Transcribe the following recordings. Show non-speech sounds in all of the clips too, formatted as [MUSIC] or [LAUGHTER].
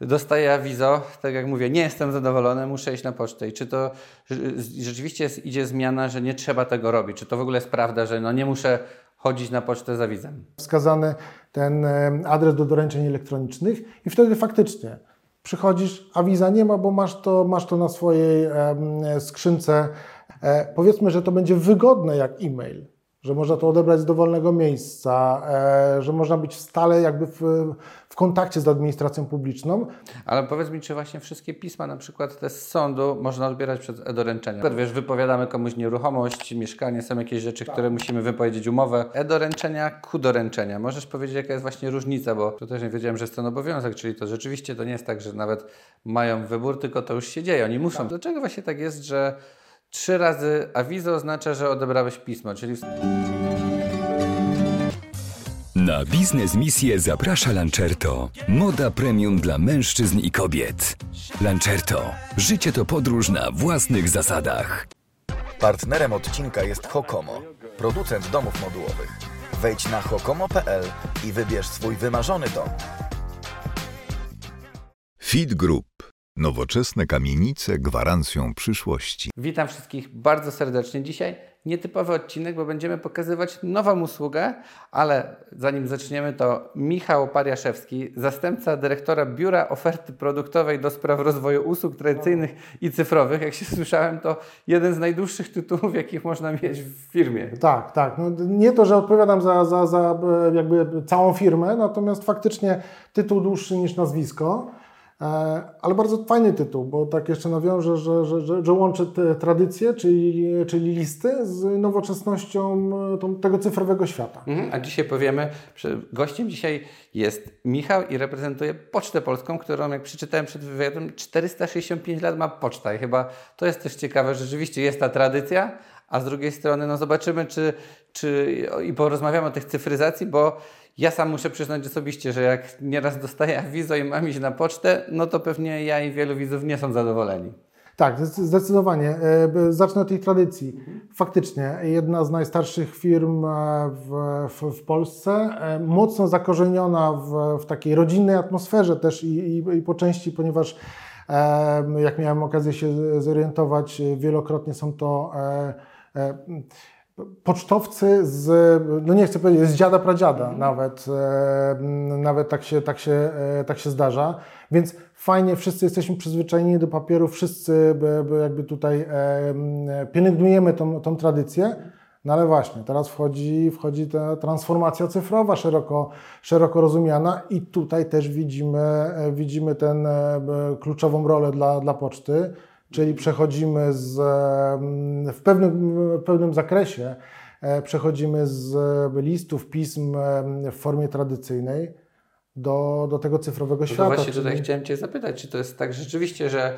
dostaję awizo, tak jak mówię, nie jestem zadowolony, muszę iść na pocztę. I czy to rzeczywiście jest, idzie zmiana, że nie trzeba tego robić? Czy to w ogóle jest prawda, że no nie muszę chodzić na pocztę za wizem? Wskazany ten adres do doręczeń elektronicznych i wtedy faktycznie przychodzisz, a wiza nie ma, bo masz to, masz to na swojej skrzynce. E, powiedzmy, że to będzie wygodne jak e-mail że można to odebrać z dowolnego miejsca, e, że można być stale jakby w, w kontakcie z administracją publiczną. Ale powiedz mi, czy właśnie wszystkie pisma, na przykład te z sądu, można odbierać przez e-doręczenia? Wiesz, wypowiadamy komuś nieruchomość, mieszkanie, są jakieś rzeczy, tak. które musimy wypowiedzieć umowę. E-doręczenia, Q-doręczenia. Możesz powiedzieć, jaka jest właśnie różnica, bo to też nie wiedziałem, że jest ten obowiązek, czyli to rzeczywiście to nie jest tak, że nawet mają wybór, tylko to już się dzieje, oni muszą. Tak. Dlaczego właśnie tak jest, że Trzy razy awizo oznacza, że odebrałeś pismo, czyli... Na biznes misję zaprasza Lancerto. Moda premium dla mężczyzn i kobiet. Lancerto. Życie to podróż na własnych zasadach. Partnerem odcinka jest Hokomo, producent domów modułowych. Wejdź na hokomo.pl i wybierz swój wymarzony dom. Feed Group Nowoczesne kamienice gwarancją przyszłości. Witam wszystkich bardzo serdecznie. Dzisiaj nietypowy odcinek, bo będziemy pokazywać nową usługę, ale zanim zaczniemy, to Michał Pariaszewski, zastępca dyrektora Biura Oferty Produktowej do spraw rozwoju usług tradycyjnych i cyfrowych. Jak się słyszałem, to jeden z najdłuższych tytułów, jakich można mieć w firmie. Tak, tak. No, nie to, że odpowiadam za, za, za jakby całą firmę, natomiast faktycznie tytuł dłuższy niż nazwisko. E, ale bardzo fajny tytuł, bo tak jeszcze nawiążę, że, że, że, że łączy te tradycje, czyli, czyli listy, z nowoczesnością e, tego cyfrowego świata. Mhm, a dzisiaj powiemy, że gościem dzisiaj jest Michał i reprezentuje Pocztę Polską, którą jak przeczytałem przed wywiadem, 465 lat ma poczta i chyba to jest też ciekawe, że rzeczywiście jest ta tradycja, a z drugiej strony no zobaczymy, czy, czy i porozmawiamy o tych cyfryzacji, bo ja sam muszę przyznać osobiście, że jak nieraz dostaję awizo i mam iść na pocztę, no to pewnie ja i wielu widzów nie są zadowoleni. Tak, zdecydowanie. E, zacznę od tej tradycji. Faktycznie, jedna z najstarszych firm e, w, w, w Polsce, e, mocno zakorzeniona w, w takiej rodzinnej atmosferze też i, i, i po części, ponieważ jak miałem okazję się zorientować, wielokrotnie są to pocztowcy z, no nie chcę powiedzieć, z dziada pradziada mhm. nawet, e, nawet tak się, tak, się, e, tak się zdarza, więc fajnie, wszyscy jesteśmy przyzwyczajeni do papieru, wszyscy jakby tutaj e, pielęgnujemy tą, tą tradycję, no ale właśnie, teraz wchodzi, wchodzi ta transformacja cyfrowa szeroko, szeroko rozumiana i tutaj też widzimy, widzimy tę kluczową rolę dla, dla poczty, czyli przechodzimy z, w, pewnym, w pewnym zakresie, e, przechodzimy z listów, pism w formie tradycyjnej do, do tego cyfrowego no świata. No właśnie czyli... tutaj chciałem Cię zapytać, czy to jest tak rzeczywiście, że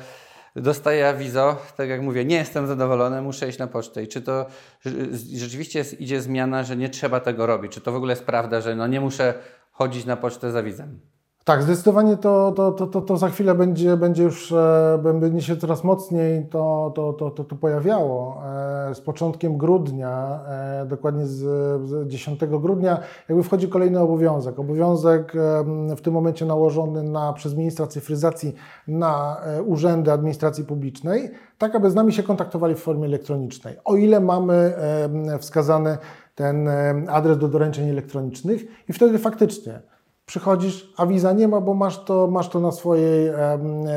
dostaję awizo, tak jak mówię, nie jestem zadowolony, muszę iść na pocztę. I czy to rzeczywiście jest, idzie zmiana, że nie trzeba tego robić? Czy to w ogóle jest prawda, że no nie muszę chodzić na pocztę za wizem? Tak, zdecydowanie to, to, to, to, to za chwilę będzie, będzie już, e, będzie się coraz mocniej to, to, to, to, to pojawiało. E, z początkiem grudnia, e, dokładnie z, z 10 grudnia, jakby wchodzi kolejny obowiązek. Obowiązek w tym momencie nałożony na, przez ministra cyfryzacji na urzędy administracji publicznej, tak aby z nami się kontaktowali w formie elektronicznej. O ile mamy wskazany ten adres do doręczeń elektronicznych i wtedy faktycznie przychodzisz, a wiza nie ma, bo masz to, masz to na swojej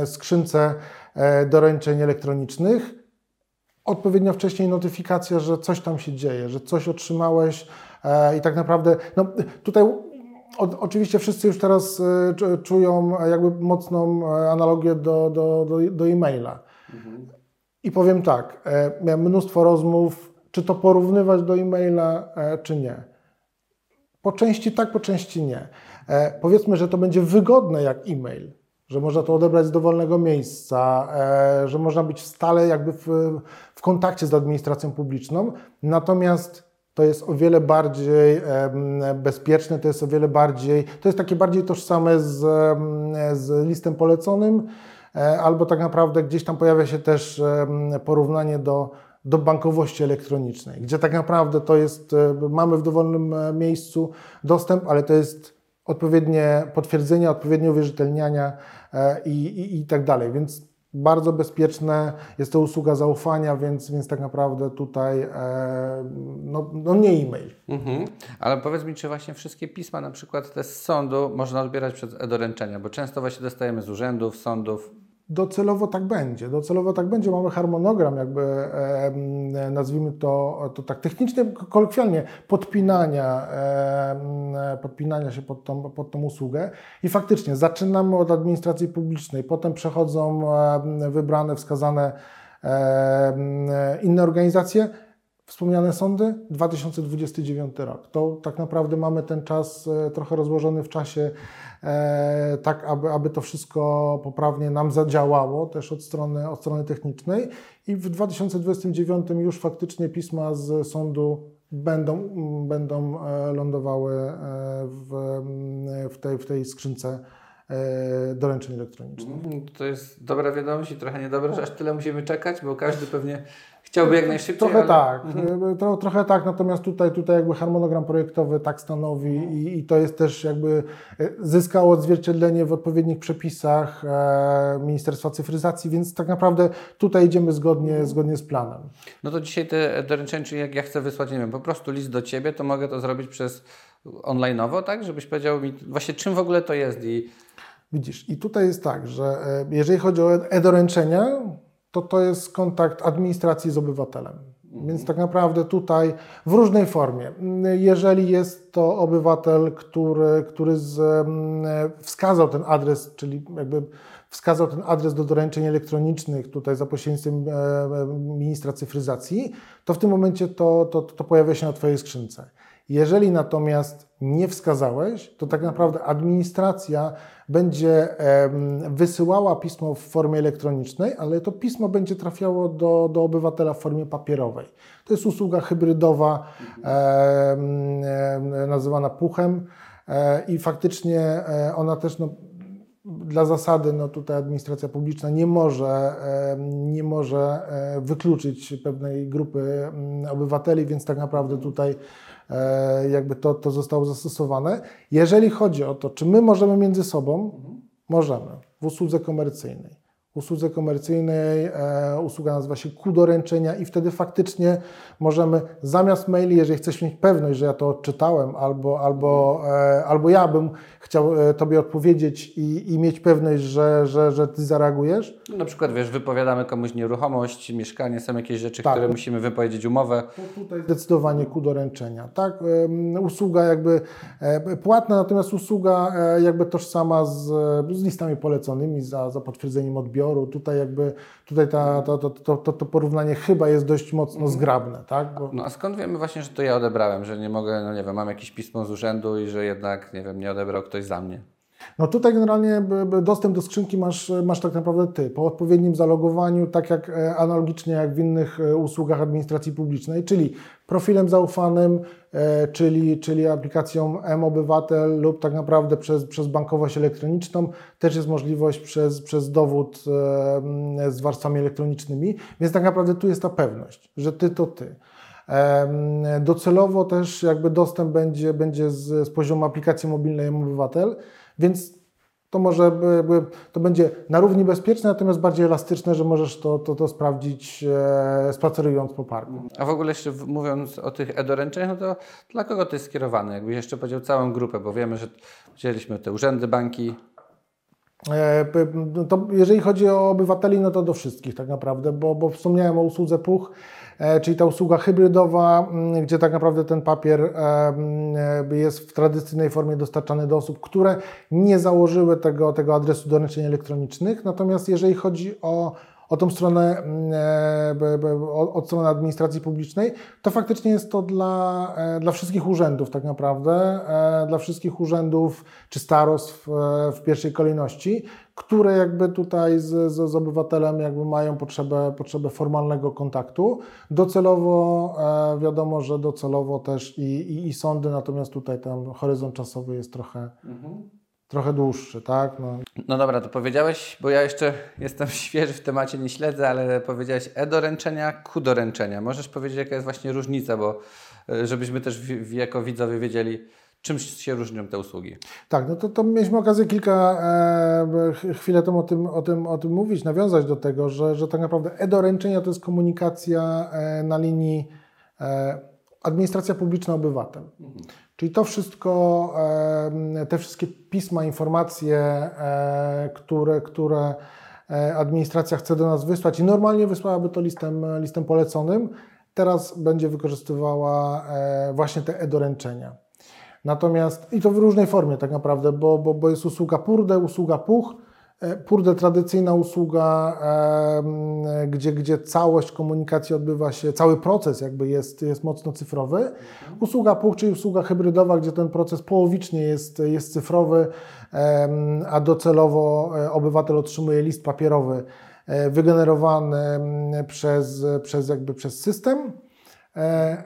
skrzynce e, doręczeń elektronicznych. Odpowiednio wcześniej notyfikacja, że coś tam się dzieje, że coś otrzymałeś e, i tak naprawdę, no tutaj oczywiście wszyscy już teraz e, czują jakby mocną analogię do, do, do, do e-maila. Mhm. I powiem tak, miałem mnóstwo rozmów, czy to porównywać do e-maila, czy nie. Po części tak, po części nie. E, powiedzmy, że to będzie wygodne jak e-mail, że można to odebrać z dowolnego miejsca, e, że można być stale jakby w, w kontakcie z administracją publiczną, natomiast to jest o wiele bardziej bezpieczne, to jest o wiele bardziej, to jest takie bardziej tożsame z, z listem poleconym, e, albo tak naprawdę gdzieś tam pojawia się też porównanie do, do bankowości elektronicznej, gdzie tak naprawdę to jest, mamy w dowolnym miejscu dostęp, ale to jest odpowiednie potwierdzenia, odpowiednie uwierzytelniania e, i, i, i tak dalej. Więc bardzo bezpieczne, jest to usługa zaufania, więc, więc tak naprawdę tutaj e, no, no nie e-mail. Mhm. Ale powiedz mi, czy właśnie wszystkie pisma, na przykład te z sądu, można odbierać przez e-doręczenia, bo często właśnie dostajemy z urzędów, sądów. Docelowo tak będzie. Docelowo tak będzie. Mamy harmonogram, jakby nazwijmy to, to tak technicznie, kolokwialnie, podpinania, podpinania się pod tą, pod tą usługę. I faktycznie zaczynamy od administracji publicznej, potem przechodzą wybrane, wskazane inne organizacje. Wspomniane sądy, 2029 rok. To tak naprawdę mamy ten czas e, trochę rozłożony w czasie E, tak aby, aby to wszystko poprawnie nam zadziałało też od strony, od strony technicznej i w 2029 już faktycznie pisma z sądu będą, będą e, lądowały w, w, tej, w tej skrzynce doręczeń elektronicznych. To jest dobra wiadomość i trochę niedobra, że aż tyle musimy czekać, bo każdy pewnie Chciałby jak najszybciej. Trochę ale... tak, mhm. Tro, trochę tak, natomiast tutaj, tutaj jakby harmonogram projektowy tak stanowi i, i to jest też jakby e, zyskało odzwierciedlenie w odpowiednich przepisach e, Ministerstwa Cyfryzacji, więc tak naprawdę tutaj idziemy zgodnie, zgodnie z planem. No to dzisiaj te doręczenia, czyli jak ja chcę wysłać, nie wiem, po prostu list do Ciebie, to mogę to zrobić przez online'owo, tak? Żebyś powiedział mi właśnie czym w ogóle to jest i... Widzisz, i tutaj jest tak, że e, jeżeli chodzi o e-doręczenia, to to jest kontakt administracji z obywatelem. Mhm. Więc tak naprawdę tutaj w różnej formie. Jeżeli jest to obywatel, który, który z, mm, wskazał ten adres, czyli jakby wskazał ten adres do doręczeń elektronicznych tutaj za pośrednictwem e, e, ministra cyfryzacji, to w tym momencie to, to, to pojawia się na Twojej skrzynce. Jeżeli natomiast nie wskazałeś, to tak naprawdę administracja będzie wysyłała pismo w formie elektronicznej, ale to pismo będzie trafiało do, do obywatela w formie papierowej. To jest usługa hybrydowa, nazywana puchem e, i faktycznie e, ona też no, dla zasady no tutaj administracja publiczna nie może, nie może e, wykluczyć pewnej grupy mm, obywateli, więc tak naprawdę tutaj jakby to, to zostało zastosowane. Jeżeli chodzi o to, czy my możemy między sobą, możemy. W usłudze komercyjnej usłudze komercyjnej. E, usługa nazywa się ku doręczenia i wtedy faktycznie możemy zamiast maili, jeżeli chcesz mieć pewność, że ja to odczytałem albo, albo, e, albo ja bym chciał e, Tobie odpowiedzieć i, i mieć pewność, że, że, że Ty zareagujesz. No, na przykład, wiesz, wypowiadamy komuś nieruchomość, mieszkanie, są jakieś rzeczy, tak. które musimy wypowiedzieć umowę. To tutaj zdecydowanie ku doręczenia. Tak, usługa jakby płatna, natomiast usługa jakby tożsama z, z listami poleconymi za, za potwierdzeniem odbioru Tutaj jakby tutaj ta, to, to, to, to porównanie chyba jest dość mocno zgrabne. Tak? Bo... No a skąd wiemy właśnie, że to ja odebrałem, że nie mogę, no nie wiem, mam jakieś pismo z urzędu i że jednak, nie wiem, nie odebrał ktoś za mnie? No tutaj generalnie dostęp do skrzynki masz, masz tak naprawdę Ty, po odpowiednim zalogowaniu, tak jak e, analogicznie jak w innych e, usługach administracji publicznej, czyli profilem zaufanym, e, czyli, czyli aplikacją M-Obywatel lub tak naprawdę przez, przez bankowość elektroniczną. Też jest możliwość przez, przez dowód z warstwami elektronicznymi, więc tak naprawdę tu jest ta pewność, że Ty to Ty. Docelowo też jakby dostęp będzie, będzie z, z poziomu aplikacji mobilnej M-Obywatel, więc to może to będzie na równi bezpieczne, natomiast bardziej elastyczne, że możesz to, to, to sprawdzić e, spacerując po parku. A w ogóle jeszcze mówiąc o tych e-doręczeniach, no to dla kogo to jest skierowane? Jakbyś jeszcze powiedział całą grupę, bo wiemy, że wzięliśmy te urzędy, banki. E, to jeżeli chodzi o obywateli, no to do wszystkich tak naprawdę, bo, bo wspomniałem o usłudze PUCH. E, czyli ta usługa hybrydowa, mm, gdzie tak naprawdę ten papier e, mm, jest w tradycyjnej formie dostarczany do osób, które nie założyły tego, tego adresu doręczeń elektronicznych. Natomiast jeżeli chodzi o o tą stronę, mm, od strony administracji publicznej, to faktycznie jest to dla, e, dla wszystkich urzędów tak naprawdę, dla wszystkich urzędów czy starostw w pierwszej kolejności, które jakby tutaj z, z, z, obywatelem jakby mają potrzebę, potrzebę formalnego kontaktu. Docelowo e, wiadomo, że docelowo też i, i, i, sądy, natomiast tutaj ten horyzont czasowy jest trochę, mhm. Trochę dłuższy, tak? No. no dobra, to powiedziałeś, bo ja jeszcze jestem [LAUGHS] świeży w temacie, nie śledzę, ale powiedziałeś e-doręczenia, ku-doręczenia. Możesz powiedzieć, jaka jest właśnie różnica, bo e, żebyśmy też jako widzowie wiedzieli, Czym się różnią te usługi? Tak, no to, to mieliśmy okazję kilka e, chwilę temu o tym, o, tym, o tym mówić, nawiązać do tego, że, że tak naprawdę e-doręczenia to jest komunikacja e, na linii e, administracja publiczna obywatel. Mhm. Czyli to wszystko, e, te wszystkie pisma, informacje, e, które, które e, administracja chce do nas wysłać. I normalnie wysłałaby to listem, listem poleconym, teraz będzie wykorzystywała właśnie te e-doręczenia. Natomiast, i to w różnej formie tak naprawdę, bo, bo, bo jest usługa PURDE, usługa PUCH, e, PURDE tradycyjna usługa, e, gdzie, gdzie całość komunikacji odbywa się, cały proces jakby jest, jest mocno cyfrowy. Usługa PUCH, czyli usługa hybrydowa, gdzie ten proces połowicznie jest, jest cyfrowy, e, a docelowo e, obywatel otrzymuje list papierowy e, wygenerowany przez, przez, jakby przez system. E,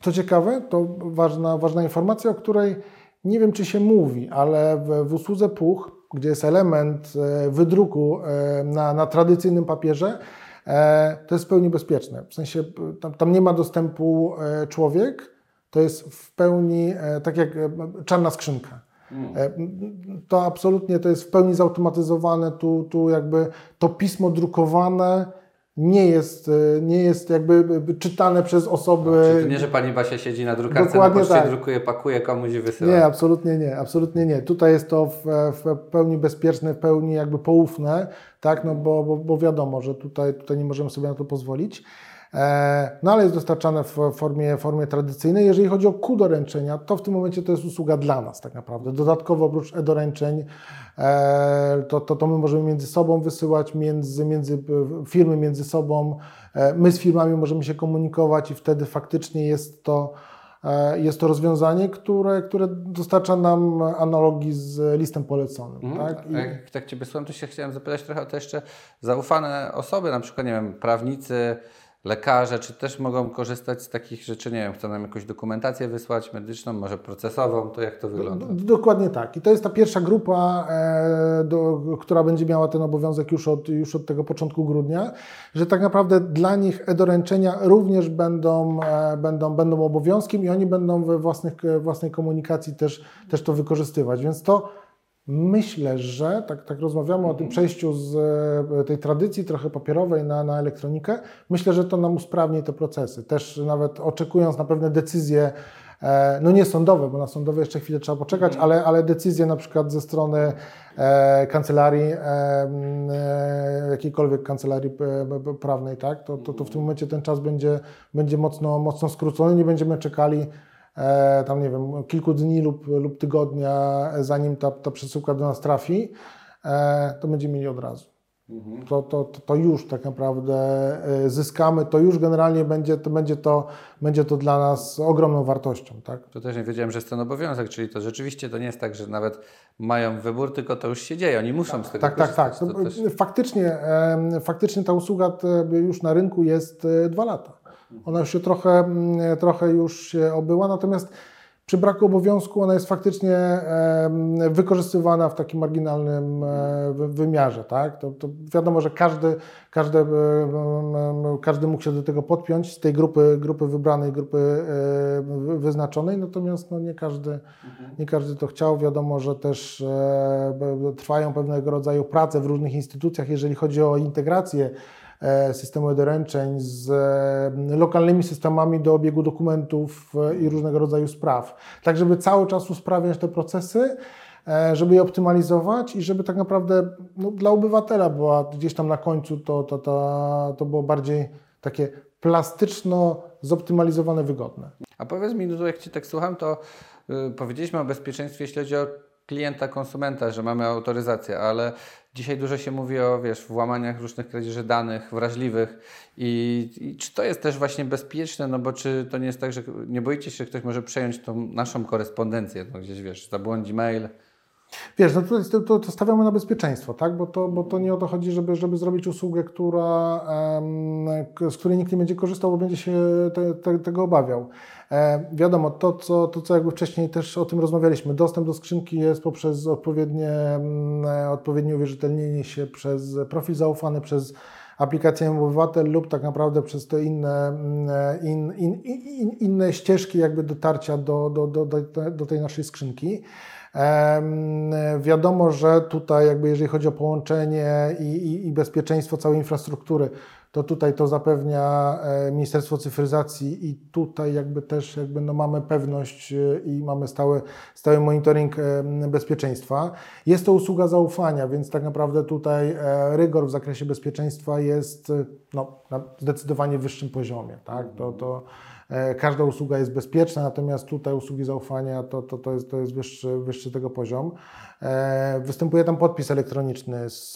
co ciekawe, to ważna, ważna informacja, o której nie wiem, czy się mówi, ale w, w usłudze PUCH, gdzie jest element e, wydruku e, na, na tradycyjnym papierze, e, to jest w pełni bezpieczne. W sensie tam, tam nie ma dostępu człowiek, to jest w pełni tak jak czarna skrzynka. Hmm. To absolutnie to jest w pełni zautomatyzowane, tu, tu jakby to pismo drukowane nie jest, e, nie jest jakby czytane przez osoby. No, czyli to nie, że pani Basia siedzi na drukarce, Dokładnie na poczcie, tak. drukuje, pakuje komuś i wysyła. Nie, absolutnie nie, absolutnie nie. Tutaj jest to w, w pełni bezpieczne, w pełni jakby poufne, tak, no bo, bo, bo wiadomo, że tutaj, tutaj nie możemy sobie na to pozwolić. E, no ale jest dostarczane w formie, formie tradycyjnej. Jeżeli chodzi o Q doręczenia, to w tym momencie to jest usługa dla nas tak naprawdę. Dodatkowo oprócz e-doręczeń e, to, to, to my możemy między sobą wysyłać, między, między firmy między sobą. E, my z firmami możemy się komunikować i wtedy faktycznie jest to jest to rozwiązanie, które, które dostarcza nam analogii z listem poleconym. Mhm. Tak? I... Jak tak Ciebie słucham, to się chciałem zapytać trochę o te jeszcze zaufane osoby, na przykład, nie wiem, prawnicy, lekarze, czy też mogą korzystać z takich rzeczy, nie wiem, chcą nam jakąś dokumentację wysłać medyczną, może procesową, to jak to wygląda? Dokładnie tak. I to jest ta pierwsza grupa, e, do, która będzie miała ten obowiązek już od, już od tego początku grudnia, że tak naprawdę dla nich e-doręczenia również będą, e, będą, będą obowiązkiem i oni będą we własnych, własnej komunikacji też, też to wykorzystywać. Więc to Myślę, że tak, tak rozmawiamy o tym przejściu z e, tej tradycji trochę papierowej na, na elektronikę. Myślę, że to nam usprawni te procesy. Też nawet oczekując na pewne decyzje, e, no nie sądowe, bo na sądowe jeszcze chwilę trzeba poczekać, mhm. ale, ale decyzje na przykład ze strony e, kancelarii, jakiejkolwiek kancelarii prawnej, tak, to, to, to w tym momencie ten czas będzie, będzie mocno, mocno skrócony, nie będziemy czekali E, tam nie wiem, kilku dni lub, lub tygodnia, zanim ta, ta przesyłka do nas trafi, e, to będziemy mieli od razu. Mhm. To, to, to już tak naprawdę e, zyskamy, to już generalnie będzie to, będzie to, będzie to dla nas ogromną wartością. Tak? To też nie wiedziałem, że jest ten obowiązek, czyli to rzeczywiście to nie jest tak, że nawet mają wybór, tylko to już się dzieje, oni muszą tak, z tego Tak, tak, tak. Też... Faktycznie, faktycznie ta usługa już na rynku jest dwa lata. Ona już się trochę, mm, trochę już się obyła, natomiast przy braku obowiązku ona jest faktycznie wykorzystywana w takim marginalnym e, wymiarze. Tak? To, to wiadomo, że każdy, każdy, e, każdy mógł się do tego podpiąć z tej grupy, grupy wybranej, grupy e, wyznaczonej, natomiast no nie, każdy, nie każdy to chciał. Wiadomo, że też trwają pewnego rodzaju prace w różnych instytucjach, jeżeli chodzi o integrację E, systemu doręczeń z e, lokalnymi systemami do obiegu dokumentów e, i różnego rodzaju spraw. Tak, żeby cały czas usprawniać te procesy, żeby je optymalizować i żeby tak naprawdę no, dla obywatela była gdzieś tam na końcu to, to, to, to było bardziej takie plastyczno zoptymalizowane, wygodne. A powiedz mi, no jak Ci tak słucham, to yy, powiedzieliśmy o bezpieczeństwie, jeśli chodzi o klienta, konsumenta, że mamy autoryzację, ale dzisiaj dużo się mówi o wiesz, włamaniach różnych kradzieży danych wrażliwych I, i, czy to jest też właśnie bezpieczne, no bo czy to nie jest tak, że nie boicie się, że ktoś może przejąć tą naszą korespondencję, no gdzieś wiesz, zabłądzi mail, Wiesz, no to, to, to, stawiamy na bezpieczeństwo, tak? bo, to, bo to nie o to chodzi, żeby, żeby zrobić usługę, która, z której nikt nie będzie korzystał, bo będzie się te, te, tego obawiał. E, wiadomo, to co, to co jakby wcześniej też o tym rozmawialiśmy, dostęp do skrzynki jest poprzez odpowiednie, odpowiednie uwierzytelnienie się przez profil zaufany, przez aplikacją obywatel lub tak naprawdę przez te inne, mm, in, in, in, inne ścieżki jakby dotarcia do, do, do, do, do tej naszej skrzynki. Wiadomo, że tutaj jakby jeżeli chodzi o połączenie i, i, i bezpieczeństwo całej infrastruktury, to tutaj to zapewnia e, Ministerstwo Cyfryzacji i tutaj jakby też jakby no mamy pewność e, i mamy stały, stały monitoring e, bezpieczeństwa. Jest to usługa zaufania, więc tak naprawdę tutaj rygor w zakresie bezpieczeństwa jest no, na zdecydowanie wyższym poziomie. Tak? To, to, każda usługa jest bezpieczna, natomiast tutaj usługi zaufania to, to, to, jest, to jest wyższy, wyższy tego poziom. E, występuje tam podpis elektroniczny, z,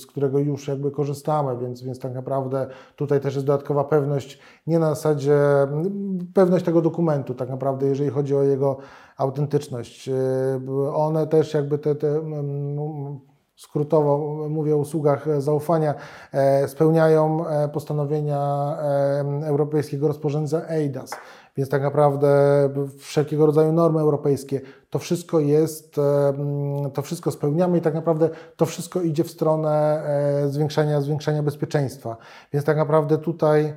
z którego już jakby korzystamy, więc, więc tak naprawdę tutaj też jest dodatkowa pewność, nie na zasadzie pewność tego dokumentu, tak naprawdę, jeżeli chodzi o jego autentyczność. E, one też jakby te, te skrótowo mówię o usługach zaufania, e, spełniają e, postanowienia e, europejskiego rozporządzenia EIDAS. Więc tak naprawdę wszelkiego rodzaju normy europejskie, to wszystko jest, to wszystko spełniamy i tak naprawdę to wszystko idzie w stronę zwiększania, zwiększania bezpieczeństwa. Więc tak naprawdę tutaj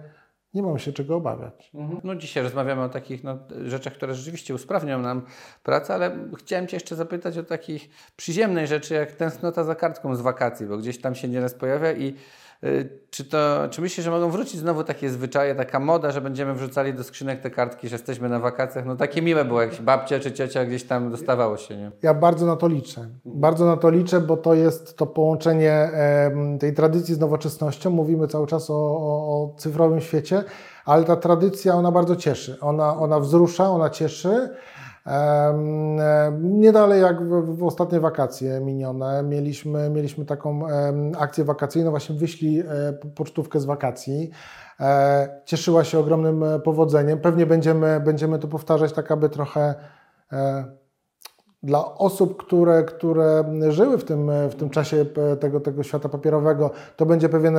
nie mam się czego obawiać. Mhm. No dzisiaj rozmawiamy o takich no, rzeczach, które rzeczywiście usprawnią nam pracę, ale chciałem Cię jeszcze zapytać o takich przyziemnej rzeczy, jak tęsknota za kartką z wakacji, bo gdzieś tam się nieraz pojawia i czy, to, czy myślisz, że mogą wrócić znowu takie zwyczaje, taka moda, że będziemy wrzucali do skrzynek te kartki, że jesteśmy na wakacjach? No takie miłe było, jak babcia czy ciocia gdzieś tam dostawało się, nie? Ja bardzo na to liczę. Bardzo na to liczę, bo to jest to połączenie tej tradycji z nowoczesnością. Mówimy cały czas o, o, o cyfrowym świecie, ale ta tradycja, ona bardzo cieszy. Ona, ona wzrusza, ona cieszy. Nie dalej jak w, w, ostatnie wakacje minione mieliśmy, mieliśmy taką akcję wakacyjną, właśnie wyślij e, pocztówkę z wakacji. E, cieszyła się ogromnym e, powodzeniem. Pewnie będziemy, będziemy to powtarzać tak, aby trochę dla osób, które, które żyły w tym, w tym czasie tego, tego świata papierowego, to będzie pewien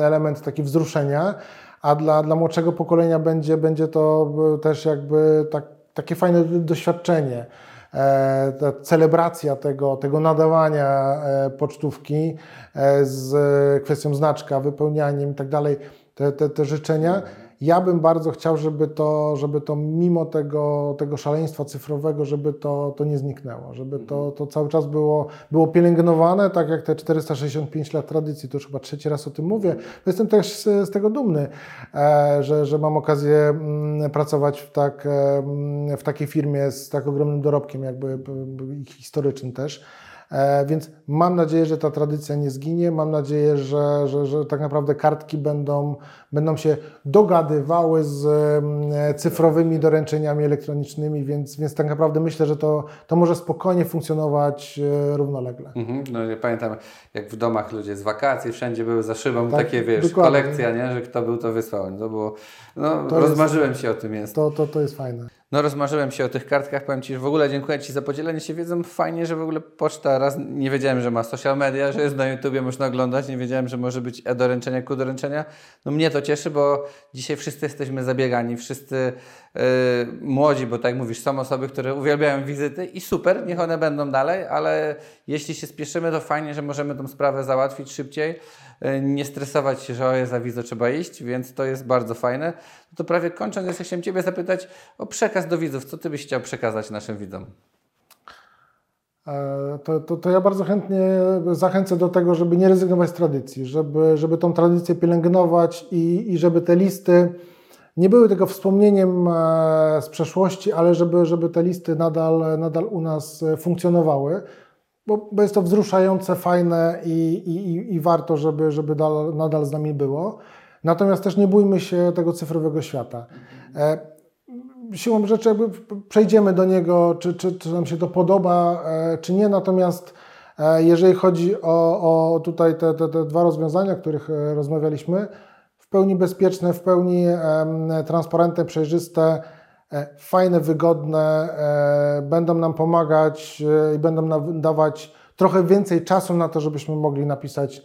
element taki wzruszenia, a dla, dla młodszego pokolenia będzie, będzie to też jakby tak takie fajne doświadczenie. E, ta celebracja tego, tego nadawania e, pocztówki e, z kwestią znaczka, wypełnianiem i tak dalej, te, te, te życzenia. Ja bym bardzo chciał, żeby to, żeby to mimo tego, tego szaleństwa cyfrowego, żeby to, to nie zniknęło, żeby to, mhm. to cały czas było, było pielęgnowane, tak jak te 465 lat tradycji, to już chyba trzeci raz o tym mówię. Jestem też z, z tego dumny, e, że, że mam okazję mm, pracować w, tak, e, w takiej firmie z tak ogromnym dorobkiem, jakby historycznym też. E, więc mam nadzieję, że ta tradycja nie zginie. Mam nadzieję, że, że, że tak naprawdę kartki będą, będą się dogadywały z mm, cyfrowymi doręczeniami elektronicznymi, więc, więc tak naprawdę myślę, że to, to może spokojnie funkcjonować e, równolegle. Mhm. No, ja pamiętam, jak w domach ludzie z wakacji, wszędzie były za szybą tak, takie, wiesz, dokładnie. kolekcja, nie? że kto był, to wysłał. To było, no, to rozmarzyłem jest, się o tym jest. To, to, to jest fajne. No rozmarzyłem się o tych kartkach, powiem Ci, że w ogóle dziękuję Ci za podzielenie się wiedzą. Fajnie, że w ogóle poczta raz, nie wiedziałem, że ma social media, że jest na YouTubie, można oglądać, nie wiedziałem, że może być e-doręczenia, Q-doręczenia. No mnie to cieszy, bo dzisiaj wszyscy jesteśmy zabiegani, wszyscy yy, młodzi, bo tak mówisz, są osoby, które uwielbiają wizyty i super, niech one będą dalej, ale jeśli się spieszymy, to fajnie, że możemy tą sprawę załatwić szybciej. E, nie stresować się, że o jest awizo, trzeba iść, więc to jest bardzo fajne. No to prawie kończąc, ja chciałem Ciebie zapytać o przekaz do widzów. Co Ty byś chciał przekazać naszym widzom? E, to, to, to, ja bardzo chętnie zachęcę do tego, żeby nie rezygnować z tradycji, żeby, żeby tą tradycję pielęgnować i, i żeby te listy nie były tylko wspomnieniem e, z przeszłości, ale żeby, żeby te listy nadal, nadal u nas funkcjonowały bo, bo jest to wzruszające, fajne i, i, i warto, żeby, żeby dal, nadal z nami było. Natomiast też nie bójmy się tego cyfrowego świata. Siłą rzeczy jakby przejdziemy do niego, czy, czy, czy nam się to podoba, e, czy nie. Natomiast e, jeżeli chodzi o, o tutaj te, te, te dwa rozwiązania, o których e, rozmawialiśmy, w pełni bezpieczne, w pełni transparentne, przejrzyste, fajne, wygodne, będą nam pomagać i będą nam dawać trochę więcej czasu na to, żebyśmy mogli napisać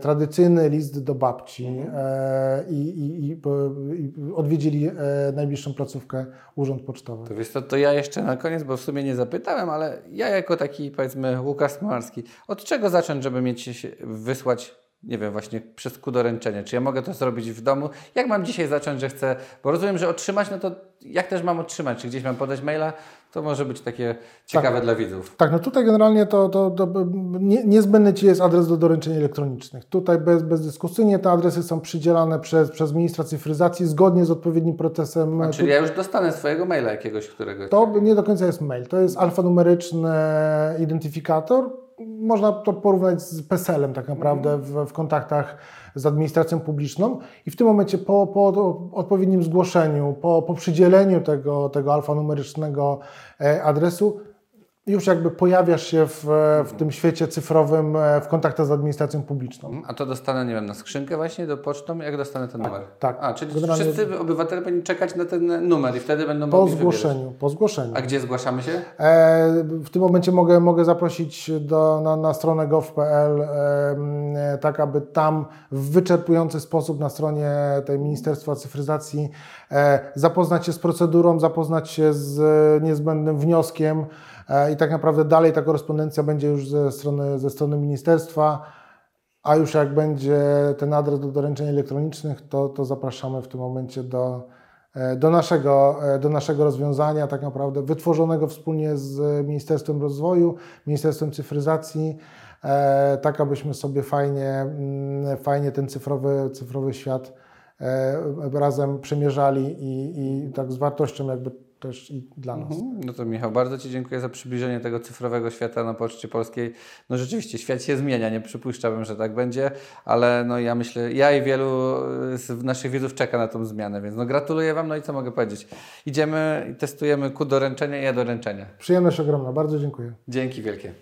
tradycyjny list do babci i, i, i, i, odwiedzili najbliższą placówkę urząd pocztowy. To, wiesz, to, to ja jeszcze na koniec, bo w sumie nie zapytałem, ale ja jako taki powiedzmy Łukasz Smolarski, od czego zacząć, żeby mieć wysłać nie wiem, właśnie przez ku doręczenie. Czy ja mogę to zrobić w domu? Jak mam dzisiaj zacząć, że chcę, bo rozumiem, że otrzymać, no to jak też mam otrzymać? Czy gdzieś mam podać maila? To może być takie ciekawe dla widzów. Tak, no tutaj generalnie to, to, to nie, niezbędny Ci jest adres do doręczeń elektronicznych. Tutaj bez, bezdyskusyjnie te adresy są przydzielane przez, przez ministra cyfryzacji zgodnie z odpowiednim procesem. A, czyli ja już dostanę swojego maila jakiegoś, którego... To nie do końca jest mail. To jest alfanumeryczny identyfikator. Można to porównać z PESEL-em tak naprawdę w, w kontaktach z administracją publiczną i w tym momencie po, po odpowiednim zgłoszeniu, po, po przydzieleniu tego, tego alfanumerycznego e, adresu już jakby pojawiasz się w, w tym świecie cyfrowym e, w kontaktach z administracją publiczną. A to dostanę, nie wiem, na skrzynkę właśnie do pocztą, jak dostanę ten numer? tak. A, czyli Generalnie- wszyscy obywatele powinni czekać na ten numer i wtedy będą Po mogli wybierać. zgłoszeniu, po zgłoszeniu. A gdzie zgłaszamy się? E, W tym momencie mogę, mogę zaprosić do, na, na stronę gov.pl, em, e, tak aby tam w wyczerpujący sposób na stronie tej Ministerstwa Cyfryzacji e, zapoznać się z procedurą, zapoznać się z e, niezbędnym wnioskiem e, i tak naprawdę dalej ta korespondencja będzie już ze strony, ze strony ministerstwa. A już jak będzie ten adres do doręczeń elektronicznych, to, to zapraszamy w tym momencie do, e, do, naszego, e, do naszego rozwiązania, tak naprawdę wytworzonego wspólnie z Ministerstwem Rozwoju, Ministerstwem Cyfryzacji, e, tak abyśmy sobie fajnie, mm, fajnie ten cyfrowy, cyfrowy świat e, razem przemierzali i, i tak z wartością jakby też i dla nas. No to Michał, bardzo Ci dziękuję za przybliżenie tego cyfrowego świata na Poczcie Polskiej. No rzeczywiście, świat się zmienia, nie przypuszczałbym, że tak będzie, ale no ja myślę, ja i wielu z naszych widzów czeka na tą zmianę, więc no gratuluję Wam, no i co mogę powiedzieć? Idziemy i testujemy ku doręczenia i e-doręczenia. Przyjemność ogromna, bardzo dziękuję. Dzięki wielkie.